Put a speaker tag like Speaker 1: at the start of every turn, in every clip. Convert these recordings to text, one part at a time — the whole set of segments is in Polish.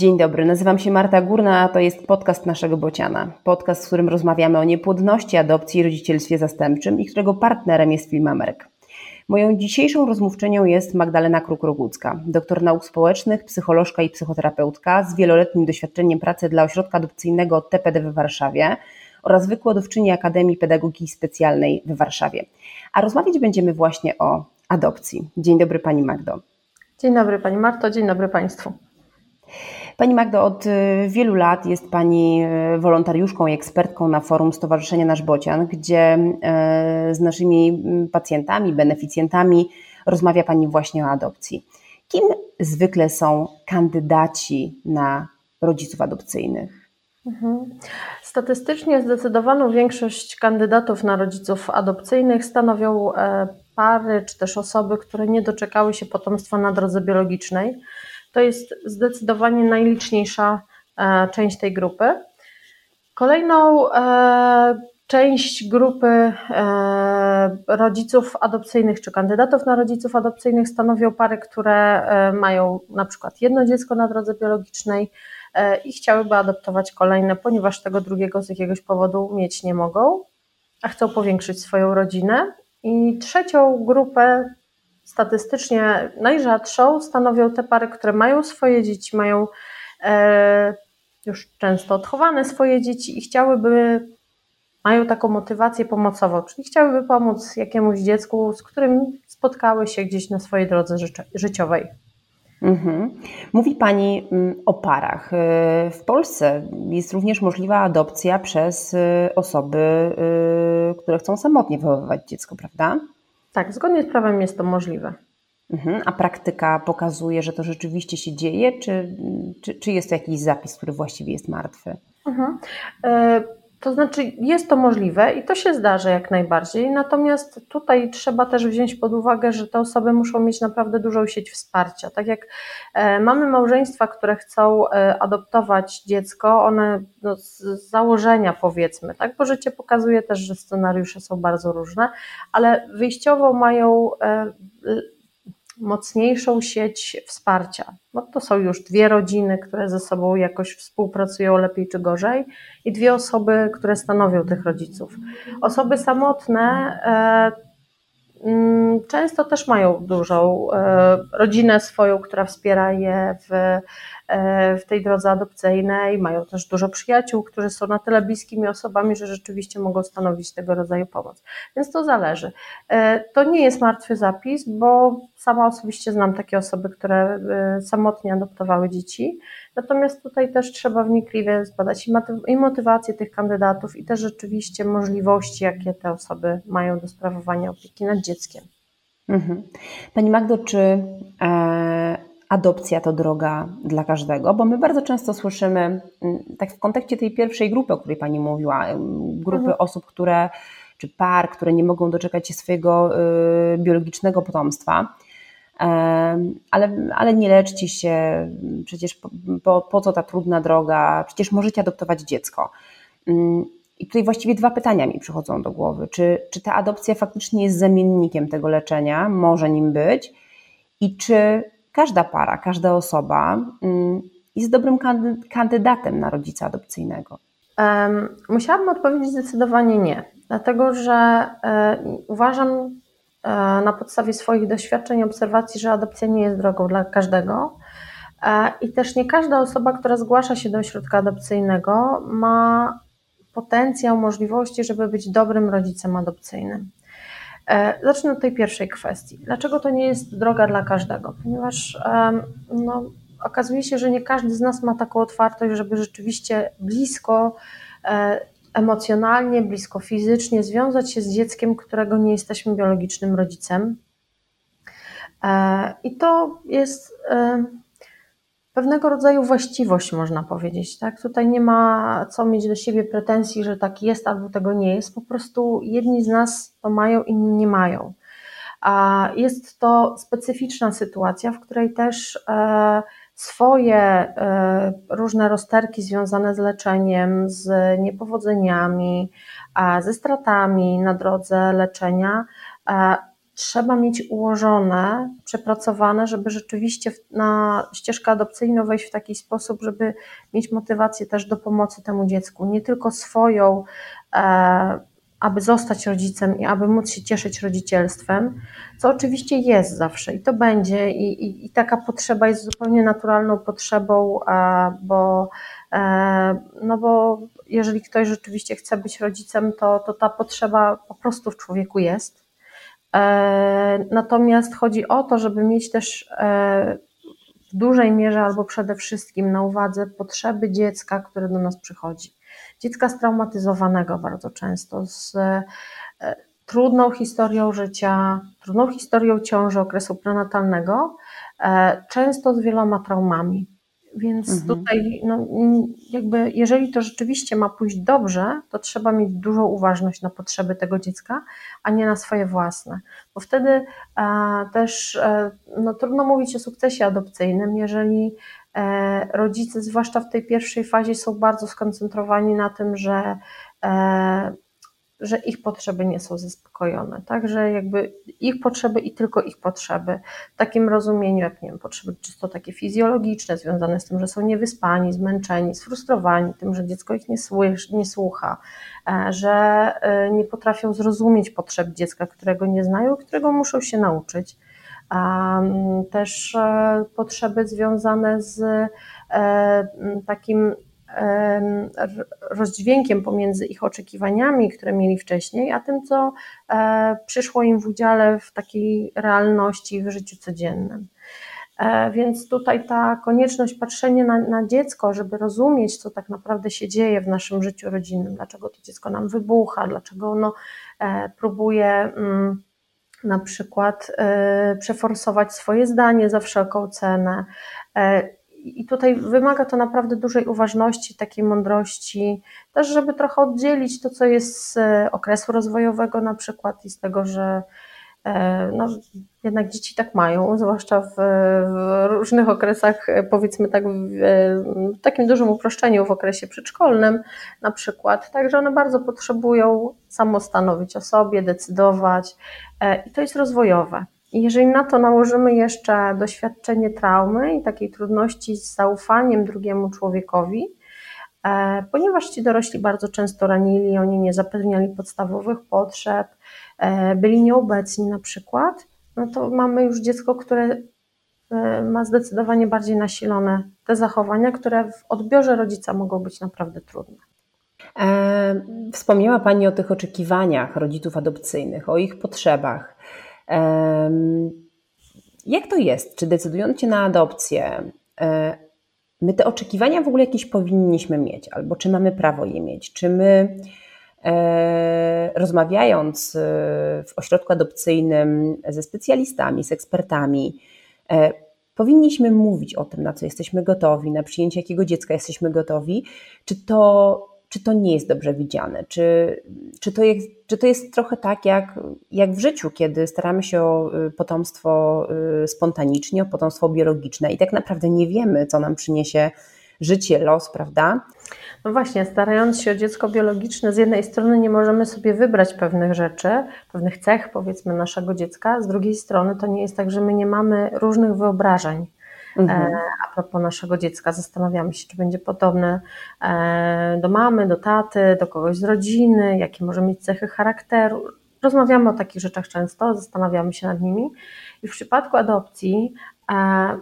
Speaker 1: Dzień dobry, nazywam się Marta Górna, a to jest podcast naszego Bociana. Podcast, w którym rozmawiamy o niepłodności, adopcji i rodzicielstwie zastępczym i którego partnerem jest Filmamerk. Moją dzisiejszą rozmówczynią jest Magdalena Kruk-Rogucka, doktor nauk społecznych, psycholożka i psychoterapeutka z wieloletnim doświadczeniem pracy dla ośrodka adopcyjnego TPD w Warszawie oraz wykładowczyni Akademii Pedagogiki Specjalnej w Warszawie. A rozmawiać będziemy właśnie o adopcji. Dzień dobry Pani Magdo.
Speaker 2: Dzień dobry Pani Marto, dzień dobry Państwu.
Speaker 1: Pani Magdo, od y, wielu lat jest Pani y, wolontariuszką i ekspertką na forum Stowarzyszenia Nasz Bocian, gdzie y, z naszymi mm, pacjentami, beneficjentami rozmawia Pani właśnie o adopcji. Kim zwykle są kandydaci na rodziców adopcyjnych?
Speaker 2: Mhm. Statystycznie zdecydowaną większość kandydatów na rodziców adopcyjnych stanowią e, pary czy też osoby, które nie doczekały się potomstwa na drodze biologicznej to jest zdecydowanie najliczniejsza e, część tej grupy. Kolejną e, część grupy e, rodziców adopcyjnych czy kandydatów na rodziców adopcyjnych stanowią pary, które mają na przykład jedno dziecko na drodze biologicznej i chciałyby adoptować kolejne, ponieważ tego drugiego z jakiegoś powodu mieć nie mogą, a chcą powiększyć swoją rodzinę. I trzecią grupę statystycznie najrzadszą stanowią te pary, które mają swoje dzieci, mają e, już często odchowane swoje dzieci i chciałyby, mają taką motywację pomocową, czyli chciałyby pomóc jakiemuś dziecku, z którym spotkały się gdzieś na swojej drodze życiowej.
Speaker 1: Mhm. Mówi Pani mm, o parach. E, w Polsce jest również możliwa adopcja przez e, osoby, e, które chcą samotnie wychowywać dziecko, prawda?
Speaker 2: Tak, zgodnie z prawem jest to możliwe.
Speaker 1: Mhm. A praktyka pokazuje, że to rzeczywiście się dzieje, czy, czy, czy jest to jakiś zapis, który właściwie jest martwy? Mhm.
Speaker 2: E to znaczy, jest to możliwe i to się zdarza jak najbardziej, natomiast tutaj trzeba też wziąć pod uwagę, że te osoby muszą mieć naprawdę dużą sieć wsparcia. Tak jak e, mamy małżeństwa, które chcą e, adoptować dziecko, one no, z założenia powiedzmy, tak, bo życie pokazuje też, że scenariusze są bardzo różne, ale wyjściowo mają e, mocniejszą sieć wsparcia. No to są już dwie rodziny, które ze sobą jakoś współpracują lepiej czy gorzej, i dwie osoby, które stanowią tych rodziców. Osoby samotne e, mm, często też mają dużą e, rodzinę swoją, która wspiera je w w tej drodze adopcyjnej, mają też dużo przyjaciół, którzy są na tyle bliskimi osobami, że rzeczywiście mogą stanowić tego rodzaju pomoc. Więc to zależy. E, to nie jest martwy zapis, bo sama osobiście znam takie osoby, które e, samotnie adoptowały dzieci. Natomiast tutaj też trzeba wnikliwie zbadać i motywację tych kandydatów, i też rzeczywiście możliwości, jakie te osoby mają do sprawowania opieki nad dzieckiem.
Speaker 1: Mhm. Pani Magdo, czy adopcja to droga dla każdego, bo my bardzo często słyszymy, mm, tak w kontekście tej pierwszej grupy, o której Pani mówiła, grupy mhm. osób, które, czy par, które nie mogą doczekać się swojego y, biologicznego potomstwa, ale, ale nie leczcie się, przecież po, po, po co ta trudna droga, przecież możecie adoptować dziecko. I tutaj właściwie dwa pytania mi przychodzą do głowy. Czy, czy ta adopcja faktycznie jest zamiennikiem tego leczenia, może nim być, i czy każda para, każda osoba mm, jest dobrym kandydatem na rodzica adopcyjnego?
Speaker 2: Musiałabym odpowiedzieć zdecydowanie nie, dlatego że e, uważam e, na podstawie swoich doświadczeń obserwacji, że adopcja nie jest drogą dla każdego. E, I też nie każda osoba, która zgłasza się do ośrodka adopcyjnego, ma potencjał, możliwości, żeby być dobrym rodzicem adopcyjnym. E, zacznę od tej pierwszej kwestii. Dlaczego to nie jest droga dla każdego? Ponieważ no, okazuje się, że nie każdy z nas ma taką otwartość, żeby rzeczywiście blisko e, emocjonalnie, blisko fizycznie związać się z dzieckiem, którego nie jesteśmy biologicznym rodzicem. E, I to jest pewnego rodzaju właściwość, można powiedzieć. Tak? Tutaj nie ma co mieć do siebie pretensji, że tak jest albo tego nie jest. Po prostu jedni z nas to mają, inni nie mają. A jest to specyficzna sytuacja, w której też e, swoje e, różne rozterki związane z leczeniem, z niepowodzeniami, ze stratami na drodze leczenia trzeba mieć ułożone, przepracowane, żeby rzeczywiście na ścieżkę adopcyjną wejść w taki sposób, żeby mieć motywację też do pomocy temu dziecku. Nie tylko swoją, e, aby zostać rodzicem i aby móc się cieszyć rodzicielstwem, co oczywiście jest zawsze i to będzie, i, i, i taka potrzeba jest zupełnie naturalną potrzebą, e, bo, e, no bo jeżeli ktoś rzeczywiście chce być rodzicem, to, to ta potrzeba po prostu w człowieku jest. E, natomiast chodzi o to, żeby mieć też w dużej mierze albo przede wszystkim na uwadze potrzeby dziecka, które do nas przychodzi dziecka straumatyzowanego bardzo często, z e, trudną historią życia, trudną historią ciąży, okresu prenatalnego, e, często z wieloma traumami. Więc mhm. tutaj, no, jakby, jeżeli to rzeczywiście ma pójść dobrze, to trzeba mieć dużą uważność na potrzeby tego dziecka, a nie na swoje własne. Bo wtedy e, też e, no, trudno mówić o sukcesie adopcyjnym, jeżeli E, rodzice, zwłaszcza w tej pierwszej fazie, są bardzo skoncentrowani na tym, że, e, że ich potrzeby nie są zaspokojone, tak? Że jakby ich potrzeby i tylko ich potrzeby, w takim rozumieniu, jak nie wiem, potrzeby czysto takie fizjologiczne, związane z tym, że są niewyspani, zmęczeni, sfrustrowani tym, że dziecko ich nie, słysz, nie słucha, e, że nie potrafią zrozumieć potrzeb dziecka, którego nie znają, którego muszą się nauczyć też e, potrzeby związane z e, takim rozdźwiękiem pomiędzy ich oczekiwaniami, które mieli wcześniej, a tym, co e, przyszło im w udziale w takiej realności w życiu codziennym. Więc tutaj ta konieczność patrzenia na, na, dziecko, żeby rozumieć, co tak naprawdę się dzieje w naszym życiu rodzinnym, dlaczego to dziecko nam wybucha, dlaczego ono próbuje. Mm, na przykład e, przeforsować swoje zdanie za wszelką cenę. E, I tutaj wymaga to naprawdę dużej uważności, takiej mądrości, też żeby trochę oddzielić to, co jest z okresu rozwojowego na przykład i z tego, że E, no, jednak dzieci tak mają, zwłaszcza w, w różnych okresach, e, powiedzmy tak, w, w, takim dużym uproszczeniu w okresie przedszkolnym na przykład, także one bardzo potrzebują samostanowić o sobie, decydować e, i to jest rozwojowe. Jeżeli na to nałożymy jeszcze doświadczenie traumy i takiej trudności z zaufaniem drugiemu człowiekowi, ponieważ ci dorośli bardzo często ranili, oni nie zapewniali podstawowych potrzeb, E, byli nieobecni na przykład, no to mamy już dziecko, które e, ma zdecydowanie bardziej nasilone te zachowania, które w odbiorze rodzica mogą być naprawdę trudne.
Speaker 1: E, wspomniała Pani o tych oczekiwaniach rodziców adopcyjnych, o ich potrzebach. Jak to jest? Czy decydując się na adopcję, e, my te oczekiwania w ogóle jakieś powinniśmy mieć, albo czy mamy prawo je mieć? Czy my E, rozmawiając e, w ośrodku adopcyjnym ze specjalistami, z ekspertami, powinniśmy mówić o tym, na co jesteśmy gotowi, na przyjęcie jakiego dziecka jesteśmy gotowi, czy to, czy to nie jest dobrze widziane, czy, czy, to, jest, czy to jest trochę tak jak, jak w życiu, kiedy staramy się o potomstwo spontanicznie, o potomstwo biologiczne i tak naprawdę nie wiemy, co nam przyniesie życie, los, prawda?
Speaker 2: No właśnie, starając się o dziecko biologiczne, z jednej strony nie możemy sobie wybrać pewnych rzeczy, pewnych cech, powiedzmy, naszego dziecka, z drugiej strony to nie jest tak, że my nie mamy różnych wyobrażeń. Mhm. E, a propos naszego dziecka, zastanawiamy się, czy będzie podobne e, do mamy, do taty, do kogoś z rodziny, jakie może mieć cechy charakteru. Rozmawiamy o takich rzeczach często, zastanawiamy się nad nimi. I w przypadku adopcji e,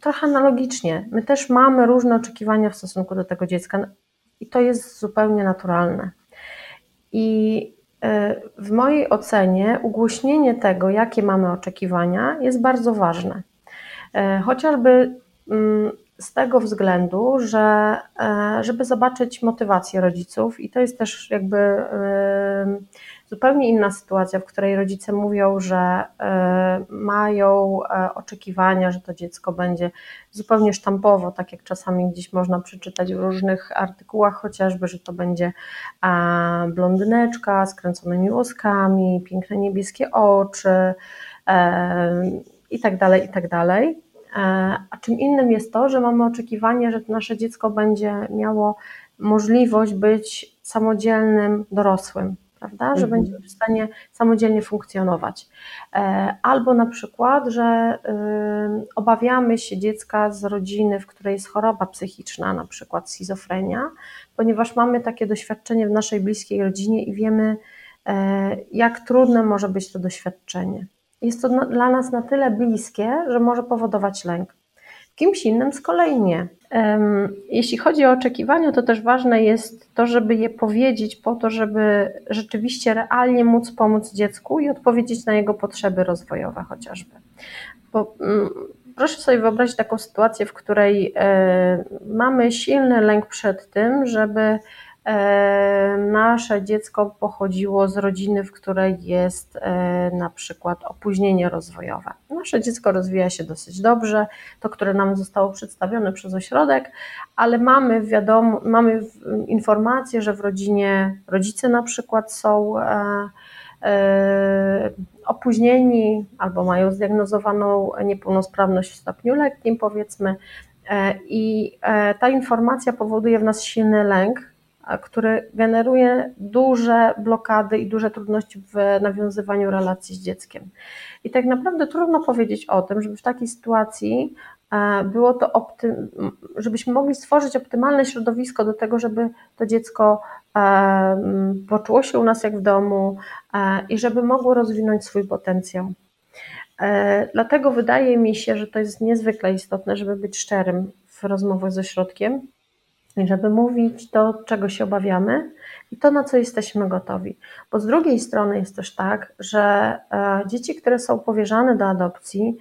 Speaker 2: trochę analogicznie. My też mamy różne oczekiwania w stosunku do tego dziecka i to jest zupełnie naturalne. I w mojej ocenie ugłośnienie tego, jakie mamy oczekiwania, jest bardzo ważne. E, chociażby mm, z tego względu, że e, żeby zobaczyć motywację rodziców, i to jest też jakby zupełnie inna sytuacja, w której rodzice mówią, że e, mają e, oczekiwania, że to dziecko będzie zupełnie sztampowo, tak jak czasami gdzieś można przeczytać w różnych artykułach, chociażby, że to będzie blondyneczka z kręconymi łoskami, piękne niebieskie oczy i tak dalej, i tak dalej. E, a czym innym jest to, że mamy oczekiwanie, że nasze dziecko będzie miało możliwość być samodzielnym dorosłym, prawda? Że mhm. będziemy w stanie samodzielnie funkcjonować. E, albo na przykład, że obawiamy się dziecka z rodziny, w której jest choroba psychiczna, na przykład schizofrenia, ponieważ mamy takie doświadczenie w naszej bliskiej rodzinie i wiemy, e, jak trudne może być to doświadczenie. Jest to dla nas na tyle bliskie, że może powodować lęk. Kimś innym z kolei nie. Jeśli chodzi o oczekiwania, to też ważne jest to, żeby je powiedzieć po to, żeby rzeczywiście realnie móc pomóc dziecku i odpowiedzieć na jego potrzeby rozwojowe chociażby. Bo mm, proszę sobie wyobrazić taką sytuację, w której e, mamy silny lęk przed tym, żeby nasze dziecko pochodziło z rodziny, w której jest e, na przykład opóźnienie rozwojowe. Nasze dziecko rozwija się dosyć dobrze, to, które nam zostało przedstawione przez ośrodek, ale mamy, wiadomo, mamy informację, że w rodzinie rodzice na przykład są e, opóźnieni albo mają zdiagnozowaną niepełnosprawność w stopniu lekkim, powiedzmy, i ta informacja powoduje w nas silny lęk, który generuje duże blokady i duże trudności w nawiązywaniu relacji z dzieckiem. I tak naprawdę trudno powiedzieć o tym, żeby w takiej sytuacji e, było to optym, żebyśmy mogli stworzyć optymalne środowisko do tego, żeby to dziecko e, poczuło się u nas jak w domu e, i żeby mogło rozwinąć swój potencjał. Dlatego wydaje mi się, że to jest niezwykle istotne, żeby być szczerym w rozmowach ze środkiem żeby mówić to, czego się obawiamy i to, na co jesteśmy gotowi. Bo z drugiej strony jest też tak, że e, dzieci, które są powierzane do adopcji,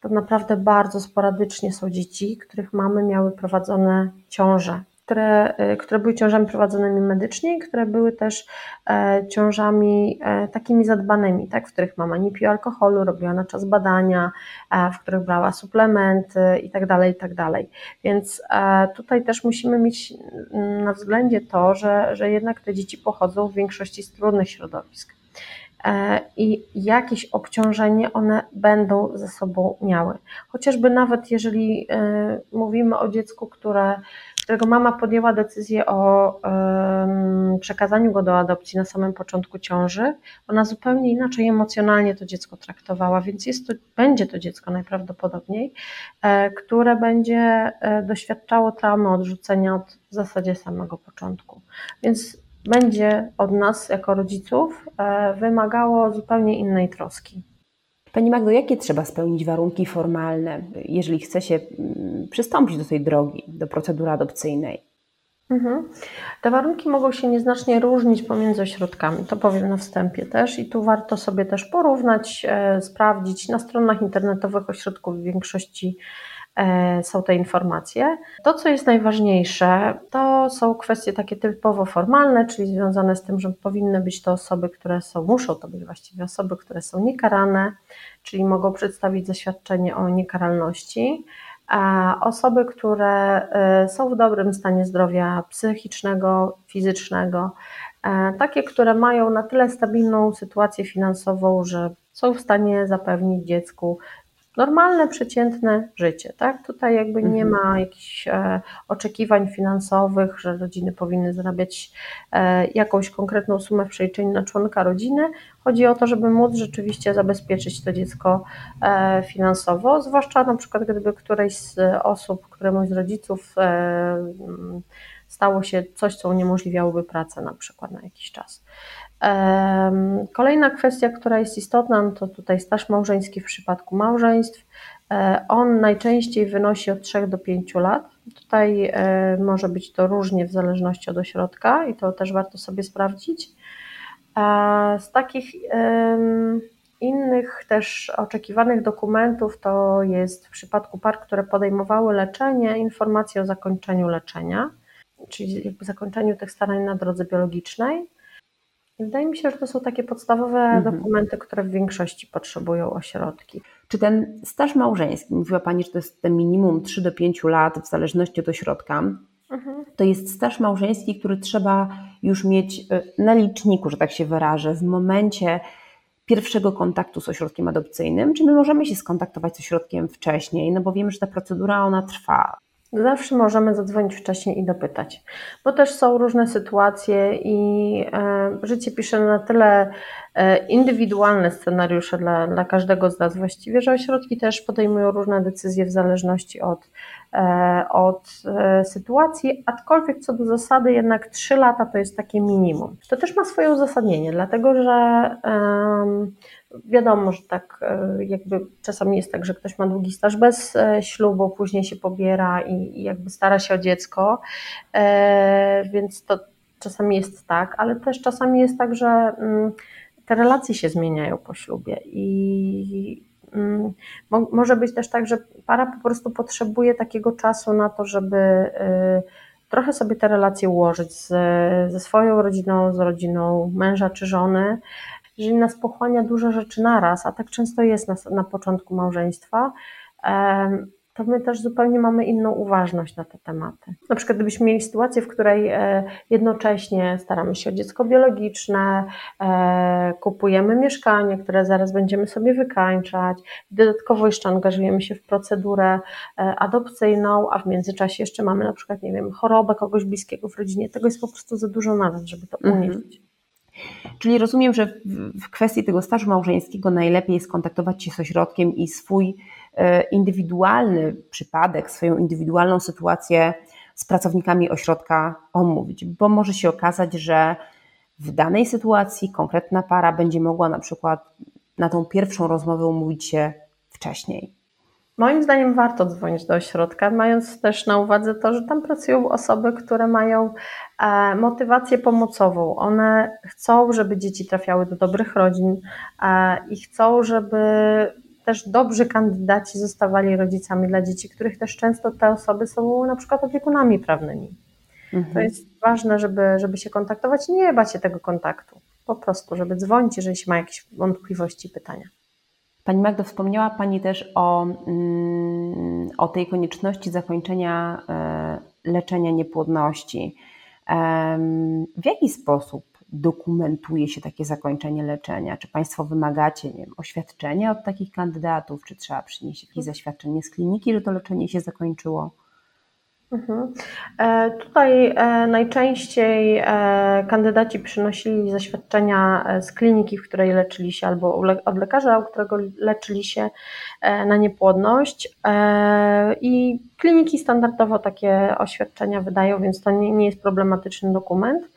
Speaker 2: to naprawdę bardzo sporadycznie są dzieci, których mamy miały prowadzone ciąże które, e, które były ciążami prowadzonymi medycznie, które były też e, ciążami e, takimi zadbanymi, tak, w których mama nie piła alkoholu, robiła na czas badania, w których brała suplementy itd., tak itd. Tak Więc tutaj też musimy mieć na względzie to, że, że jednak te dzieci pochodzą w większości z trudnych środowisk i jakieś obciążenie one będą ze sobą miały. Chociażby nawet jeżeli mówimy o dziecku, które którego mama podjęła decyzję o przekazaniu go do adopcji na samym początku ciąży, ona zupełnie inaczej emocjonalnie to dziecko traktowała, więc jest to, będzie to dziecko najprawdopodobniej, e, które będzie e, doświadczało traumy odrzucenia od w zasadzie samego początku. Więc będzie od nas jako rodziców e, wymagało zupełnie innej troski.
Speaker 1: Pani Magdo, jakie trzeba spełnić warunki formalne, jeżeli chce się mm, przystąpić do tej drogi, do procedury adopcyjnej?
Speaker 2: Mhm. Te warunki mogą się nieznacznie różnić pomiędzy ośrodkami, to powiem na wstępie też i tu warto sobie też porównać, e, sprawdzić na stronach internetowych ośrodków w większości są te informacje. To, co jest najważniejsze, to są kwestie takie typowo formalne, czyli związane z tym, że powinny być to osoby, które są, muszą to być właściwie osoby, które są niekarane, czyli mogą przedstawić zaświadczenie o niekaralności. A osoby, które e, są w dobrym stanie zdrowia psychicznego, fizycznego, e, takie, które mają na tyle stabilną sytuację finansową, że są w stanie zapewnić dziecku normalne, przeciętne życie. Tak? Tutaj jakby nie mhm. ma jakichś e, oczekiwań finansowych, że rodziny powinny zarabiać e, jakąś konkretną sumę w przeliczeniu na członka rodziny. Chodzi o to, żeby móc rzeczywiście zabezpieczyć to dziecko e, finansowo, zwłaszcza na przykład gdyby któreś z osób, któremuś z rodziców stało się coś, co uniemożliwiałoby pracę na przykład na jakiś czas. Kolejna kwestia, która jest istotna, no to tutaj staż małżeński w przypadku małżeństw. E, on najczęściej wynosi od 3 do 5 lat. Tutaj e, może być to różnie w zależności od ośrodka i to też warto sobie sprawdzić. Z takich innych też oczekiwanych dokumentów to jest w przypadku par, które podejmowały leczenie, informacja o zakończeniu leczenia, czyli zakończeniu tych starań na drodze biologicznej. Wydaje mi się, że to są takie podstawowe mhm. dokumenty, które w większości potrzebują ośrodki.
Speaker 1: Czy ten staż małżeński, mówiła Pani, że to jest ten minimum 3 do 5 lat w zależności od ośrodka, mhm. to jest staż małżeński, który trzeba już mieć y, na liczniku, że tak się wyrażę, w momencie pierwszego kontaktu z ośrodkiem adopcyjnym, czy my możemy się skontaktować z ośrodkiem wcześniej, no bo wiemy, że ta procedura ona trwa
Speaker 2: Zawsze możemy zadzwonić wcześniej i dopytać, bo też są różne sytuacje i e, życie pisze na tyle e, indywidualne scenariusze dla, dla każdego z nas właściwie, że ośrodki też podejmują różne decyzje w zależności od, e, od sytuacji, aczkolwiek co do zasady jednak 3 lata to jest takie minimum. To też ma swoje uzasadnienie, dlatego że Wiadomo, że tak e, jakby czasami jest tak, że ktoś ma długi staż bez e, ślubu, później się pobiera i, jakby stara się o dziecko, e, więc to czasami jest tak, ale też czasami jest tak, że mm, te relacje się zmieniają po ślubie i mm, może być też tak, że para po prostu potrzebuje takiego czasu na to, żeby trochę sobie te relacje ułożyć z, ze swoją rodziną, z rodziną męża czy żony, jeżeli nas pochłania dużo rzeczy naraz, a tak często jest na, na początku małżeństwa, to my też zupełnie mamy inną uważność na te tematy. Na przykład gdybyśmy mieli sytuację, w której e, jednocześnie staramy się o dziecko biologiczne, e, kupujemy mieszkanie, które zaraz będziemy sobie wykańczać, dodatkowo jeszcze angażujemy się w procedurę e, adopcyjną, a w międzyczasie jeszcze mamy na przykład, nie wiem, chorobę kogoś bliskiego w rodzinie, tego jest po prostu za dużo naraz, żeby to mhm. unieść. Mhm.
Speaker 1: Czyli rozumiem, że w kwestii tego stażu małżeńskiego najlepiej skontaktować się z ośrodkiem i swój e, indywidualny przypadek, swoją indywidualną sytuację z pracownikami ośrodka omówić, bo może się okazać, że w danej sytuacji konkretna para będzie mogła na przykład na tą pierwszą rozmowę umówić się wcześniej.
Speaker 2: Moim zdaniem warto dzwonić do ośrodka, mając też na uwadze to, że tam pracują osoby, które mają e, motywację pomocową. One chcą, żeby dzieci trafiały do dobrych rodzin e, i chcą, żeby też dobrzy kandydaci zostawali rodzicami dla dzieci, których też często te osoby są na przykład opiekunami prawnymi. Mhm. To jest ważne, żeby, żeby się kontaktować i nie bać się tego kontaktu. Po prostu, żeby dzwonić, jeżeli się ma jakieś wątpliwości, pytania.
Speaker 1: Pani Magdo, wspomniała Pani też o, mm, o tej konieczności zakończenia e, leczenia niepłodności. W jaki sposób dokumentuje się takie zakończenie leczenia? Czy Państwo wymagacie nie wiem, oświadczenia od takich kandydatów, czy trzeba przynieść jakieś zaświadczenie z kliniki, że to leczenie się zakończyło?
Speaker 2: Mhm. E, tutaj e, najczęściej e, kandydaci przynosili zaświadczenia z kliniki, w której leczyli się, albo od lekarza, u którego leczyli się na niepłodność. I kliniki standardowo takie oświadczenia wydają, więc to nie, nie jest problematyczny dokument.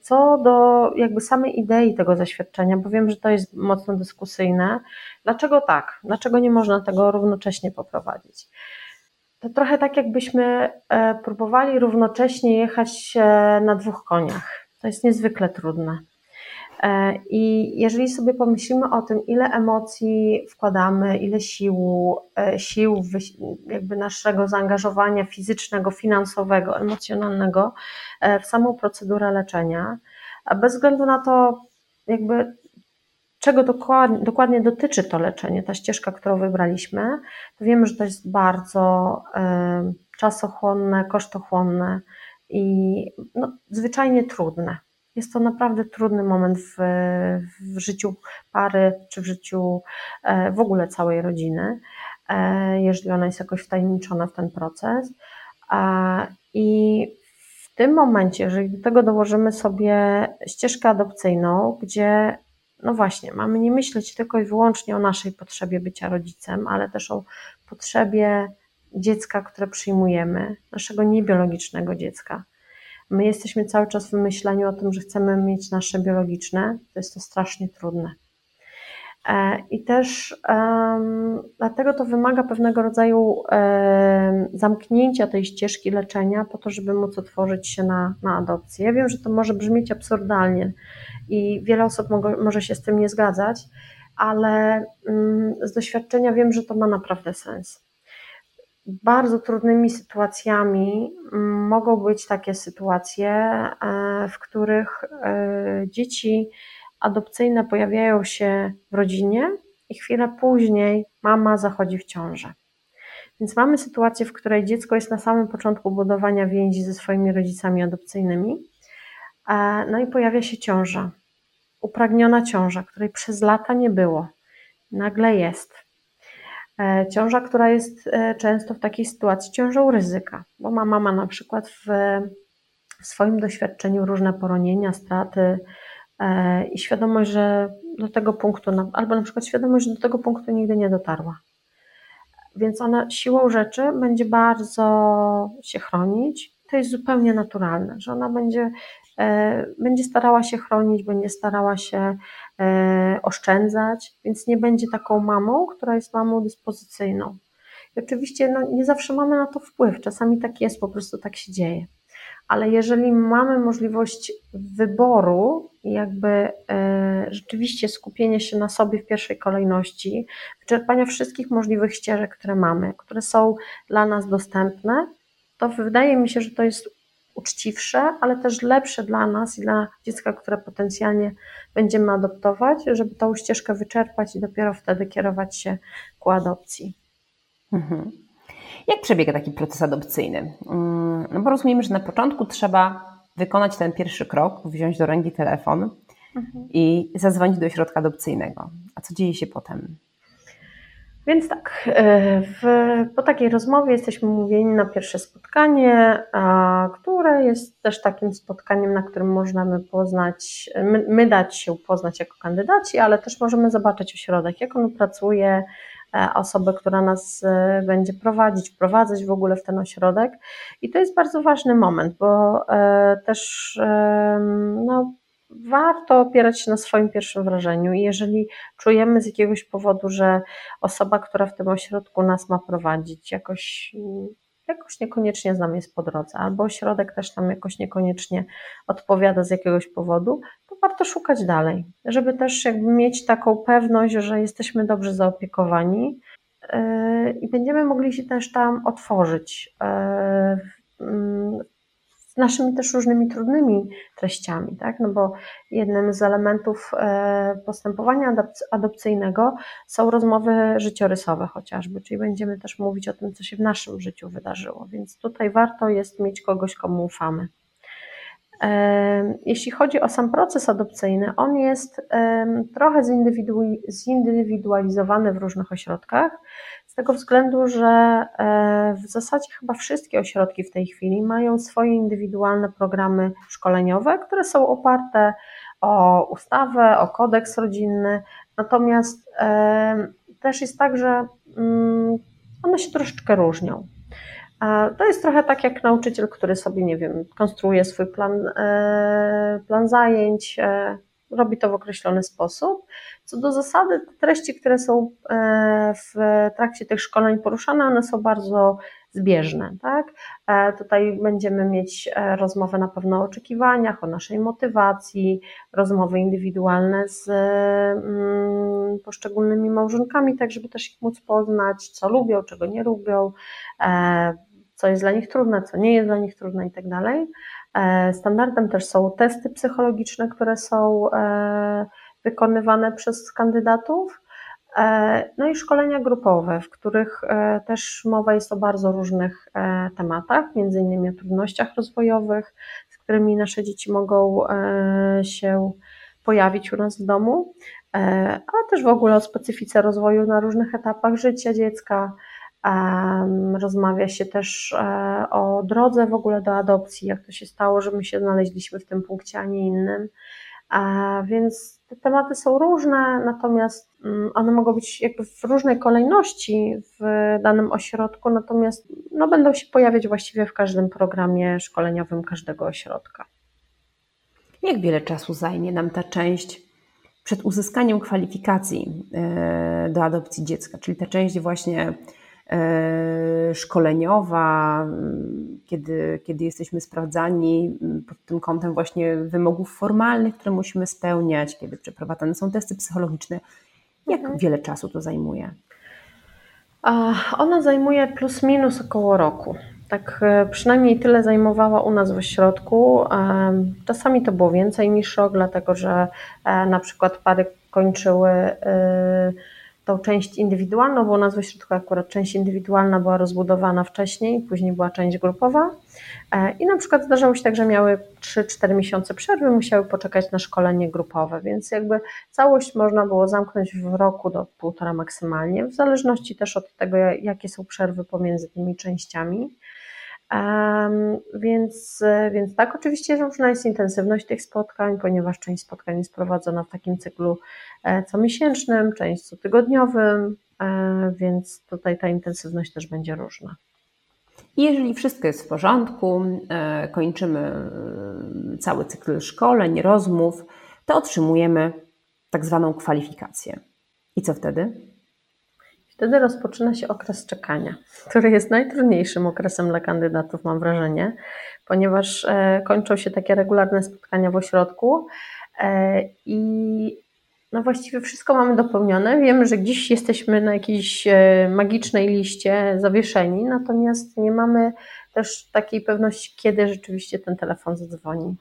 Speaker 2: Co do jakby samej idei tego zaświadczenia, bo wiem, że to jest mocno dyskusyjne. Dlaczego tak? Dlaczego nie można tego równocześnie poprowadzić? To trochę tak, jakbyśmy e, próbowali równocześnie jechać e, na dwóch koniach. To jest niezwykle trudne. E, I jeżeli sobie pomyślimy o tym, ile emocji wkładamy, ile sił, sił jakby naszego zaangażowania fizycznego, finansowego, emocjonalnego w samą procedurę leczenia, bez względu na to, jakby czego dokładnie, dokładnie dotyczy to leczenie, ta ścieżka, którą wybraliśmy, to wiemy, że to jest bardzo y, czasochłonne, kosztochłonne i no, zwyczajnie trudne. Jest to naprawdę trudny moment w, w życiu pary, czy w życiu e, w ogóle całej rodziny, e, jeżeli ona jest jakoś wtajemniczona w ten proces. I w tym momencie, jeżeli do tego dołożymy sobie ścieżkę adopcyjną, gdzie no właśnie, mamy nie myśleć tylko i wyłącznie o naszej potrzebie bycia rodzicem, ale też o potrzebie dziecka, które przyjmujemy, naszego niebiologicznego dziecka. My jesteśmy cały czas w myśleniu o tym, że chcemy mieć nasze biologiczne, to jest to strasznie trudne. E, I też um, dlatego to wymaga pewnego rodzaju um, zamknięcia tej ścieżki leczenia, po to, żeby móc otworzyć się na, na adopcję. Ja wiem, że to może brzmieć absurdalnie, i wiele osób może się z tym nie zgadzać, ale mm, z doświadczenia wiem, że to ma naprawdę sens. Bardzo trudnymi sytuacjami mm, mogą być takie sytuacje, e, w których e, dzieci adopcyjne pojawiają się w rodzinie i chwilę później mama zachodzi w ciążę. Więc mamy sytuację, w której dziecko jest na samym początku budowania więzi ze swoimi rodzicami adopcyjnymi, e, no i pojawia się ciąża upragniona ciąża, której przez lata nie było, nagle jest. E, ciąża, która jest e, często w takiej sytuacji ciążą ryzyka, bo ma mama na przykład w, w swoim doświadczeniu różne poronienia, straty i świadomość, że do tego punktu, albo na przykład świadomość, że do tego punktu nigdy nie dotarła. Więc ona siłą rzeczy będzie bardzo się chronić. To jest zupełnie naturalne, że ona będzie, będzie starała się chronić, będzie starała się E, oszczędzać, więc nie będzie taką mamą, która jest mamą dyspozycyjną. I oczywiście no, nie zawsze mamy na to wpływ, czasami tak jest, po prostu tak się dzieje. Ale jeżeli mamy możliwość wyboru jakby e, rzeczywiście skupienia się na sobie w pierwszej kolejności, wyczerpania wszystkich możliwych ścieżek, które mamy, które są dla nas dostępne, to wydaje mi się, że to jest uczciwsze, ale też lepsze dla nas i dla dziecka, które potencjalnie będziemy adoptować, żeby tą ścieżkę wyczerpać i dopiero wtedy kierować się ku adopcji.
Speaker 1: Mhm. Jak przebiega taki proces adopcyjny? Mm, no bo rozumiemy, że na początku trzeba wykonać ten pierwszy krok, wziąć do ręki telefon mhm. i zadzwonić do środka adopcyjnego. A co dzieje się potem?
Speaker 2: Więc tak, e, w, po takiej rozmowie jesteśmy mówieni na pierwsze spotkanie, a, które jest też takim spotkaniem, na którym możemy poznać, my, my, dać się poznać jako kandydaci, ale też możemy zobaczyć ośrodek, jak on pracuje, osobę, która nas e, będzie prowadzić, wprowadzać w ogóle w ten ośrodek. I to jest bardzo ważny moment, bo też no, warto opierać się na swoim pierwszym wrażeniu i jeżeli czujemy z jakiegoś powodu, że osoba, która w tym ośrodku nas ma prowadzić, jakoś, jakoś niekoniecznie z nami jest po drodze, albo ośrodek też nam jakoś niekoniecznie odpowiada z jakiegoś powodu, warto szukać dalej, żeby też jakby mieć taką pewność, że jesteśmy dobrze zaopiekowani yy, i będziemy mogli się też tam otworzyć yy, z naszymi też różnymi trudnymi treściami, tak? No bo jednym z elementów e, postępowania adopcyjnego są rozmowy życiorysowe chociażby, czyli będziemy też mówić o tym, co się w naszym życiu wydarzyło, więc tutaj warto jest mieć kogoś, komu ufamy. Jeśli chodzi o sam proces adopcyjny, on jest trochę zindywidualizowany w różnych ośrodkach, z tego względu, że e, w zasadzie chyba wszystkie ośrodki w tej chwili mają swoje indywidualne programy szkoleniowe, które są oparte o ustawę, o kodeks rodzinny. Natomiast też jest tak, że mm, one się troszeczkę różnią. E, to jest trochę tak jak nauczyciel, który sobie, nie wiem, konstruuje swój plan, plan zajęć, robi to w określony sposób. Co do zasady, treści, które są e, w trakcie tych szkoleń poruszane, one są bardzo zbieżne. Tak? E, tutaj będziemy mieć e, rozmowę na pewno o oczekiwaniach, o naszej motywacji, rozmowy indywidualne z mm, poszczególnymi małżonkami, tak żeby też ich móc poznać, co lubią, czego nie lubią, co jest dla nich trudne, co nie jest dla nich trudne i tak dalej. Standardem też są testy psychologiczne, które są wykonywane przez kandydatów. E, no i szkolenia grupowe, w których e, też mowa jest o bardzo różnych e, tematach, między innymi o trudnościach rozwojowych, z którymi nasze dzieci mogą się pojawić u nas w domu, ale też w ogóle o specyfice rozwoju na różnych etapach życia dziecka. Rozmawia się też o drodze w ogóle do adopcji, jak to się stało, że my się znaleźliśmy w tym punkcie, a nie innym. Więc te tematy są różne, natomiast mm, one mogą być jakby w różnej kolejności w danym ośrodku, natomiast no, będą się pojawiać właściwie w każdym programie szkoleniowym każdego ośrodka.
Speaker 1: Jak wiele czasu zajmie nam ta część przed uzyskaniem kwalifikacji e, do adopcji dziecka, czyli ta część właśnie E, szkoleniowa, kiedy, kiedy jesteśmy sprawdzani pod tym kątem właśnie wymogów formalnych, które musimy spełniać, kiedy przeprowadzane są testy psychologiczne. Jak mhm. wiele czasu to zajmuje?
Speaker 2: Ona zajmuje plus minus około roku. Tak e, przynajmniej tyle zajmowała u nas w ośrodku. Czasami to było więcej niż rok, dlatego że e, na przykład pary kończyły tą część indywidualną, bo u nas w ośrodku akurat część indywidualna była rozbudowana wcześniej, później była część grupowa e, i na przykład zdarzało się tak, że miały 3-4 miesiące przerwy, musiały poczekać na szkolenie grupowe, więc jakby całość można było zamknąć w roku do półtora maksymalnie, w zależności też od tego, jakie są przerwy pomiędzy tymi częściami. Więc, więc tak, oczywiście różna jest intensywność tych spotkań, ponieważ część spotkań jest prowadzona w takim cyklu e, comiesięcznym, część cotygodniowym, e, więc tutaj ta intensywność też będzie różna.
Speaker 1: Jeżeli wszystko jest w porządku, e, kończymy cały cykl szkoleń, rozmów, to otrzymujemy tak zwaną kwalifikację. I co wtedy?
Speaker 2: Wtedy rozpoczyna się okres czekania, który jest najtrudniejszym okresem dla kandydatów, mam wrażenie, ponieważ e, kończą się takie regularne spotkania w ośrodku e, i no właściwie wszystko mamy dopełnione. Wiemy, że dziś jesteśmy na jakiejś e, magicznej liście zawieszeni, natomiast nie mamy też takiej pewności, kiedy rzeczywiście ten telefon zadzwoni.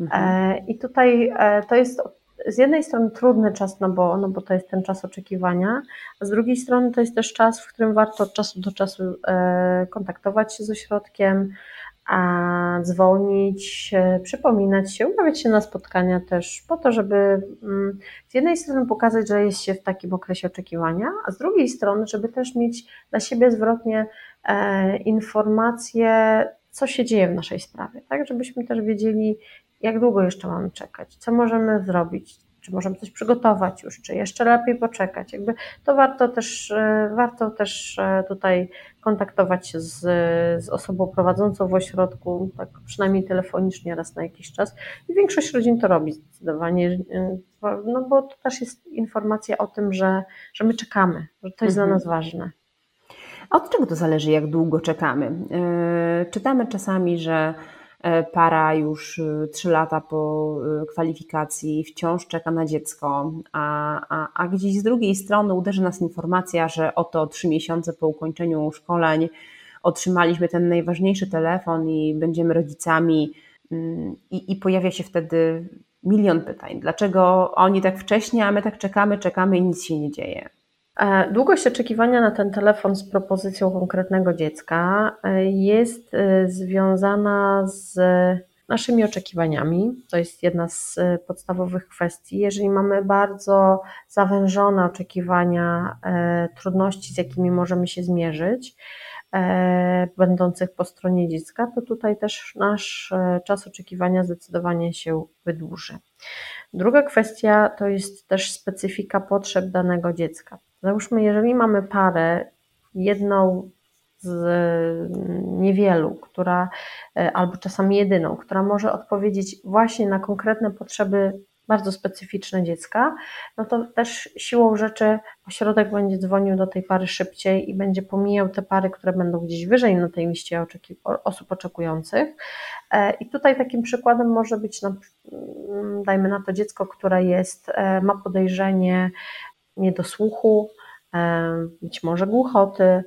Speaker 2: Mhm. I tutaj to jest z jednej strony trudny czas, no bo, no bo to jest ten czas oczekiwania, a z drugiej strony to jest też czas, w którym warto od czasu do czasu e, kontaktować się z ośrodkiem, a dzwonić, e, przypominać się, umawiać się na spotkania też po to, żeby mm, z jednej strony pokazać, że jest się w takim okresie oczekiwania, a z drugiej strony, żeby też mieć dla siebie zwrotnie e, informacje, co się dzieje w naszej sprawie, tak, żebyśmy też wiedzieli, jak długo jeszcze mamy czekać, co możemy zrobić, czy możemy coś przygotować już, czy jeszcze lepiej poczekać. Jakby to warto też, e, warto też e, tutaj kontaktować się z, z osobą prowadzącą w ośrodku, tak przynajmniej telefonicznie raz na jakiś czas. I większość rodzin to robi zdecydowanie, e, no bo to też jest informacja o tym, że, że my czekamy, że to jest mhm. dla nas ważne.
Speaker 1: A od czego to zależy, jak długo czekamy? Czytamy czasami, że para już y, trzy lata po y, kwalifikacji wciąż czeka na dziecko, a, a, a gdzieś z drugiej strony uderzy nas informacja, że oto trzy miesiące po ukończeniu szkoleń otrzymaliśmy ten najważniejszy telefon i będziemy rodzicami, mm, i, i pojawia się wtedy milion pytań. Dlaczego oni tak wcześnie, a my tak czekamy, czekamy i nic się nie dzieje?
Speaker 2: E, długość oczekiwania na ten telefon z propozycją konkretnego dziecka e, jest e, związana z naszymi oczekiwaniami. To jest jedna z podstawowych kwestii. Jeżeli mamy bardzo zawężone oczekiwania, trudności, z jakimi możemy się zmierzyć, będących po stronie dziecka, to tutaj też nasz czas oczekiwania zdecydowanie się wydłuży. Druga kwestia to jest też specyfika potrzeb danego dziecka. Załóżmy, jeżeli mamy parę, jedną z niewielu, która, e, albo czasami jedyną, która może odpowiedzieć właśnie na konkretne potrzeby bardzo specyficzne dziecka, no to też siłą rzeczy ośrodek będzie dzwonił do tej pary szybciej i będzie pomijał te pary, które będą gdzieś wyżej na tej liście oczeki osób oczekujących. E, I tutaj takim przykładem może być, no, dajmy na to dziecko, które jest, e, ma podejrzenie niedosłuchu, e, być może głuchoty.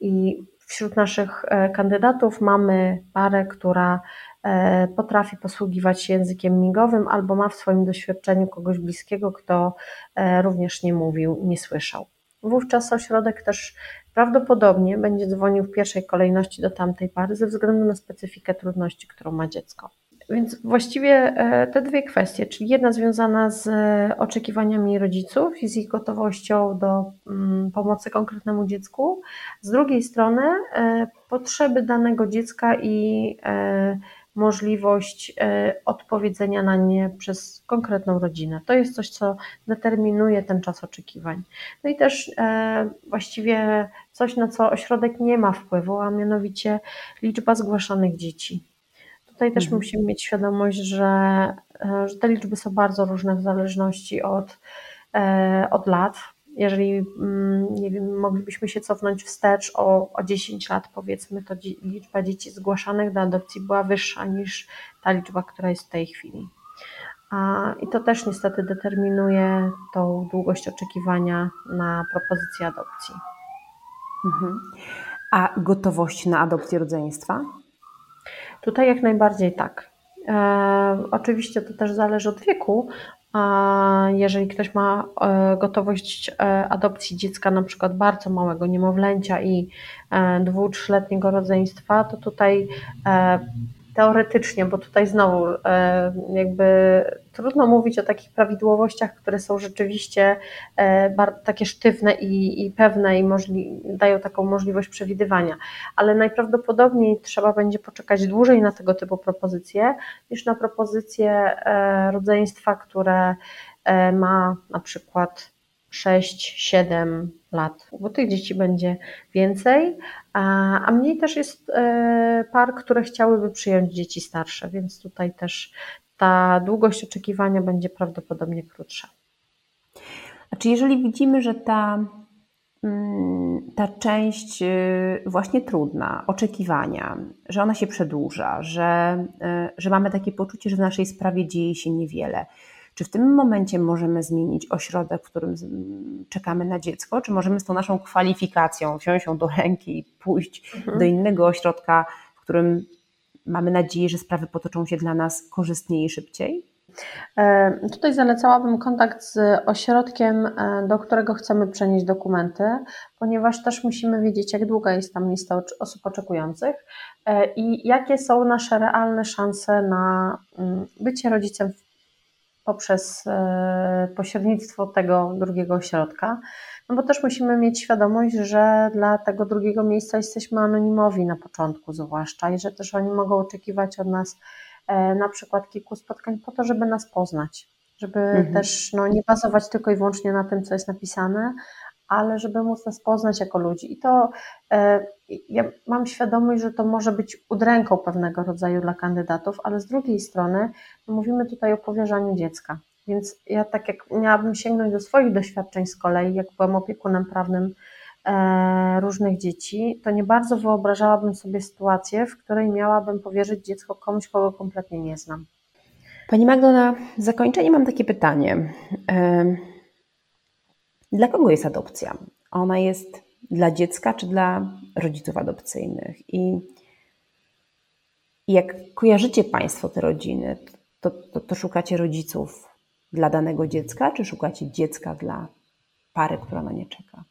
Speaker 2: I wśród naszych e, kandydatów mamy parę, która e, potrafi posługiwać się językiem migowym albo ma w swoim doświadczeniu kogoś bliskiego, kto również nie mówił, nie słyszał. Wówczas ośrodek też prawdopodobnie będzie dzwonił w pierwszej kolejności do tamtej pary ze względu na specyfikę trudności, którą ma dziecko. Więc właściwie e, te dwie kwestie, czyli jedna związana z e, oczekiwaniami rodziców i z ich gotowością do mm, pomocy konkretnemu dziecku, z drugiej strony e, potrzeby danego dziecka i możliwość odpowiedzenia na nie przez konkretną rodzinę. To jest coś, co determinuje ten czas oczekiwań. No i też właściwie coś, na co ośrodek nie ma wpływu, a mianowicie liczba zgłaszanych dzieci. Tutaj też mhm. musimy mieć świadomość, że, e, że te liczby są bardzo różne w zależności od, e, od lat. Jeżeli mm, nie wiem, moglibyśmy się cofnąć wstecz o, o 10 lat, powiedzmy, to liczba dzieci zgłaszanych do adopcji była wyższa niż ta liczba, która jest w tej chwili. I to też niestety determinuje tą długość oczekiwania na propozycję adopcji.
Speaker 1: Mhm. A gotowość na adopcję rodzeństwa?
Speaker 2: Tutaj jak najbardziej tak. E, oczywiście to też zależy od wieku, jeżeli ktoś ma e, gotowość e, adopcji dziecka, na przykład bardzo małego niemowlęcia i e, dwu, trzyletniego rodzeństwa, to tutaj teoretycznie, bo tutaj znowu e, jakby trudno mówić o takich prawidłowościach, które są rzeczywiście e, takie sztywne i, i pewne i możli, dają taką możliwość przewidywania, ale najprawdopodobniej trzeba będzie poczekać dłużej na tego typu propozycje niż na propozycje e, rodzeństwa, które ma na przykład 6-7 lat, bo tych dzieci będzie więcej, a, mniej też jest e, par, które chciałyby przyjąć dzieci starsze, więc tutaj też ta długość oczekiwania będzie prawdopodobnie krótsza.
Speaker 1: A czy jeżeli widzimy, że ta, mm, ta część y, właśnie trudna, oczekiwania, że ona się przedłuża, że, y, że mamy takie poczucie, że w naszej sprawie dzieje się niewiele, czy w tym momencie możemy zmienić ośrodek, w którym czekamy na dziecko, czy możemy z tą naszą kwalifikacją wziąć ją do ręki i pójść mhm. do innego ośrodka, w którym mamy nadzieję, że sprawy potoczą się dla nas korzystniej i szybciej?
Speaker 2: E, tutaj zalecałabym kontakt z ośrodkiem, e, do którego chcemy przenieść dokumenty, ponieważ też musimy wiedzieć, jak długa jest tam lista osób oczekujących e, i jakie są nasze realne szanse na mm, bycie rodzicem w poprzez e, pośrednictwo tego drugiego ośrodka. No bo też musimy mieć świadomość, że dla tego drugiego miejsca jesteśmy anonimowi na początku, zwłaszcza, i że też oni mogą oczekiwać od nas e, na przykład kilku spotkań po to, żeby nas poznać, żeby mhm. też no, nie bazować tylko i wyłącznie na tym, co jest napisane, ale żeby móc nas poznać jako ludzi. I to e, ja mam świadomość, że to może być udręką pewnego rodzaju dla kandydatów, ale z drugiej strony mówimy tutaj o powierzaniu dziecka. Więc ja tak jak miałabym sięgnąć do swoich doświadczeń z kolei, jak byłam opiekunem prawnym e, różnych dzieci, to nie bardzo wyobrażałabym sobie sytuację, w której miałabym powierzyć dziecko komuś, kogo kompletnie nie znam.
Speaker 1: Pani Magdo, na zakończenie mam takie pytanie. Dla kogo jest adopcja? Ona jest dla dziecka czy dla rodziców adopcyjnych? I jak kojarzycie Państwo te rodziny, to, to, to szukacie rodziców dla danego dziecka, czy szukacie dziecka dla pary, która na nie czeka?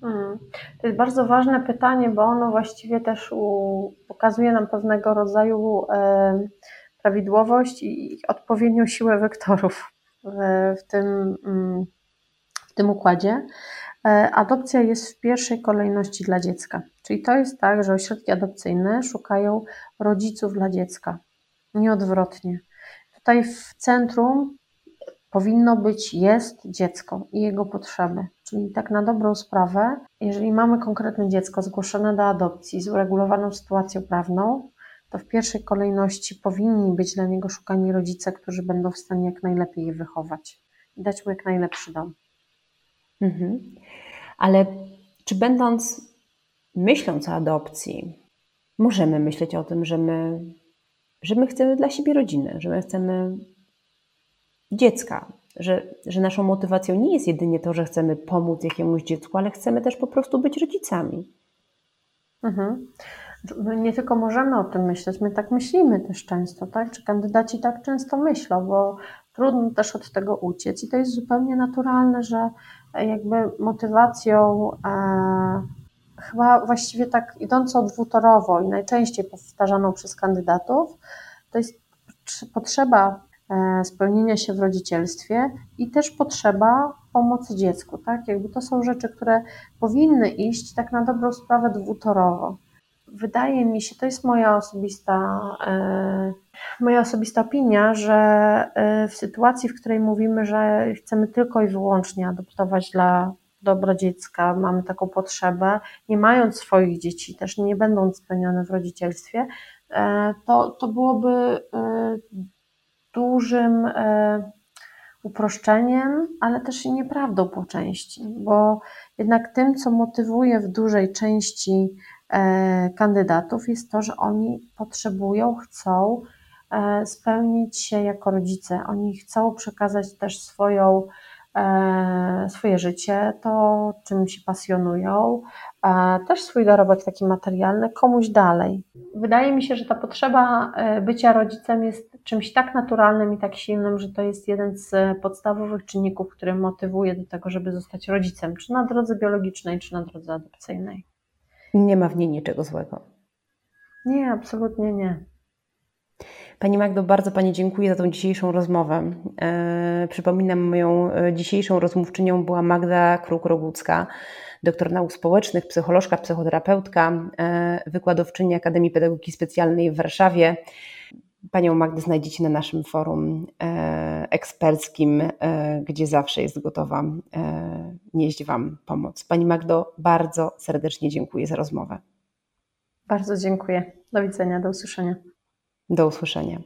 Speaker 2: Hmm. To jest bardzo ważne pytanie, bo ono właściwie też u, pokazuje nam pewnego rodzaju e, prawidłowość i odpowiednią siłę wektorów w, w tym. Mm, w tym układzie, e, adopcja jest w pierwszej kolejności dla dziecka. Czyli to jest tak, że ośrodki adopcyjne szukają rodziców dla dziecka, nie odwrotnie. Tutaj w centrum powinno być, jest dziecko i jego potrzeby. Czyli tak na dobrą sprawę, jeżeli mamy konkretne dziecko zgłoszone do adopcji z uregulowaną sytuacją prawną, to w pierwszej kolejności powinni być dla niego szukani rodzice, którzy będą w stanie jak najlepiej je wychować i dać mu jak najlepszy dom.
Speaker 1: Mhm. Ale czy będąc, myśląc o adopcji, możemy myśleć o tym, że my, że my chcemy dla siebie rodziny, że my chcemy dziecka, że, że naszą motywacją nie jest jedynie to, że chcemy pomóc jakiemuś dziecku, ale chcemy też po prostu być rodzicami.
Speaker 2: Mhm. My nie tylko możemy o tym myśleć, my tak myślimy też często, tak? Czy kandydaci tak często myślą, bo trudno też od tego uciec i to jest zupełnie naturalne, że jakby motywacją e, chyba właściwie tak idącą dwutorowo i najczęściej powtarzaną przez kandydatów, to jest potrzeba e, spełnienia się w rodzicielstwie i też potrzeba pomocy dziecku, tak? Jakby to są rzeczy, które powinny iść tak na dobrą sprawę dwutorowo wydaje mi się, to jest moja osobista, e, moja osobista opinia, że e, w sytuacji, w której mówimy, że chcemy tylko i wyłącznie adoptować dla dobra dziecka, mamy taką potrzebę, nie mając swoich dzieci, też nie będąc spełnione w rodzicielstwie, e, to, to byłoby dużym uproszczeniem, ale też i nieprawdą po części, bo jednak tym, co motywuje w dużej części kandydatów jest to, że oni potrzebują, chcą e, spełnić się jako rodzice. Oni chcą przekazać też swoją e, swoje życie, to czym się pasjonują, e, też swój dorobek taki materialny komuś dalej. Wydaje mi się, że ta potrzeba e, bycia rodzicem jest czymś tak naturalnym i tak silnym, że to jest jeden z podstawowych czynników, który motywuje do tego, żeby zostać rodzicem, czy na drodze biologicznej, czy na drodze adopcyjnej.
Speaker 1: Nie ma w niej niczego złego.
Speaker 2: Nie, absolutnie nie.
Speaker 1: Pani Magdo, bardzo Pani dziękuję za tą dzisiejszą rozmowę. E, przypominam, moją e, dzisiejszą rozmówczynią była Magda Kruk-Rogucka, doktor nauk społecznych, psycholożka, psychoterapeutka, e, wykładowczyni Akademii Pedagogiki Specjalnej w Warszawie. Panią Magdę znajdziecie na naszym forum eksperckim, gdzie zawsze jest gotowa nieść Wam pomoc. Pani Magdo, bardzo serdecznie dziękuję za rozmowę.
Speaker 2: Bardzo dziękuję. Do widzenia, do usłyszenia.
Speaker 1: Do usłyszenia.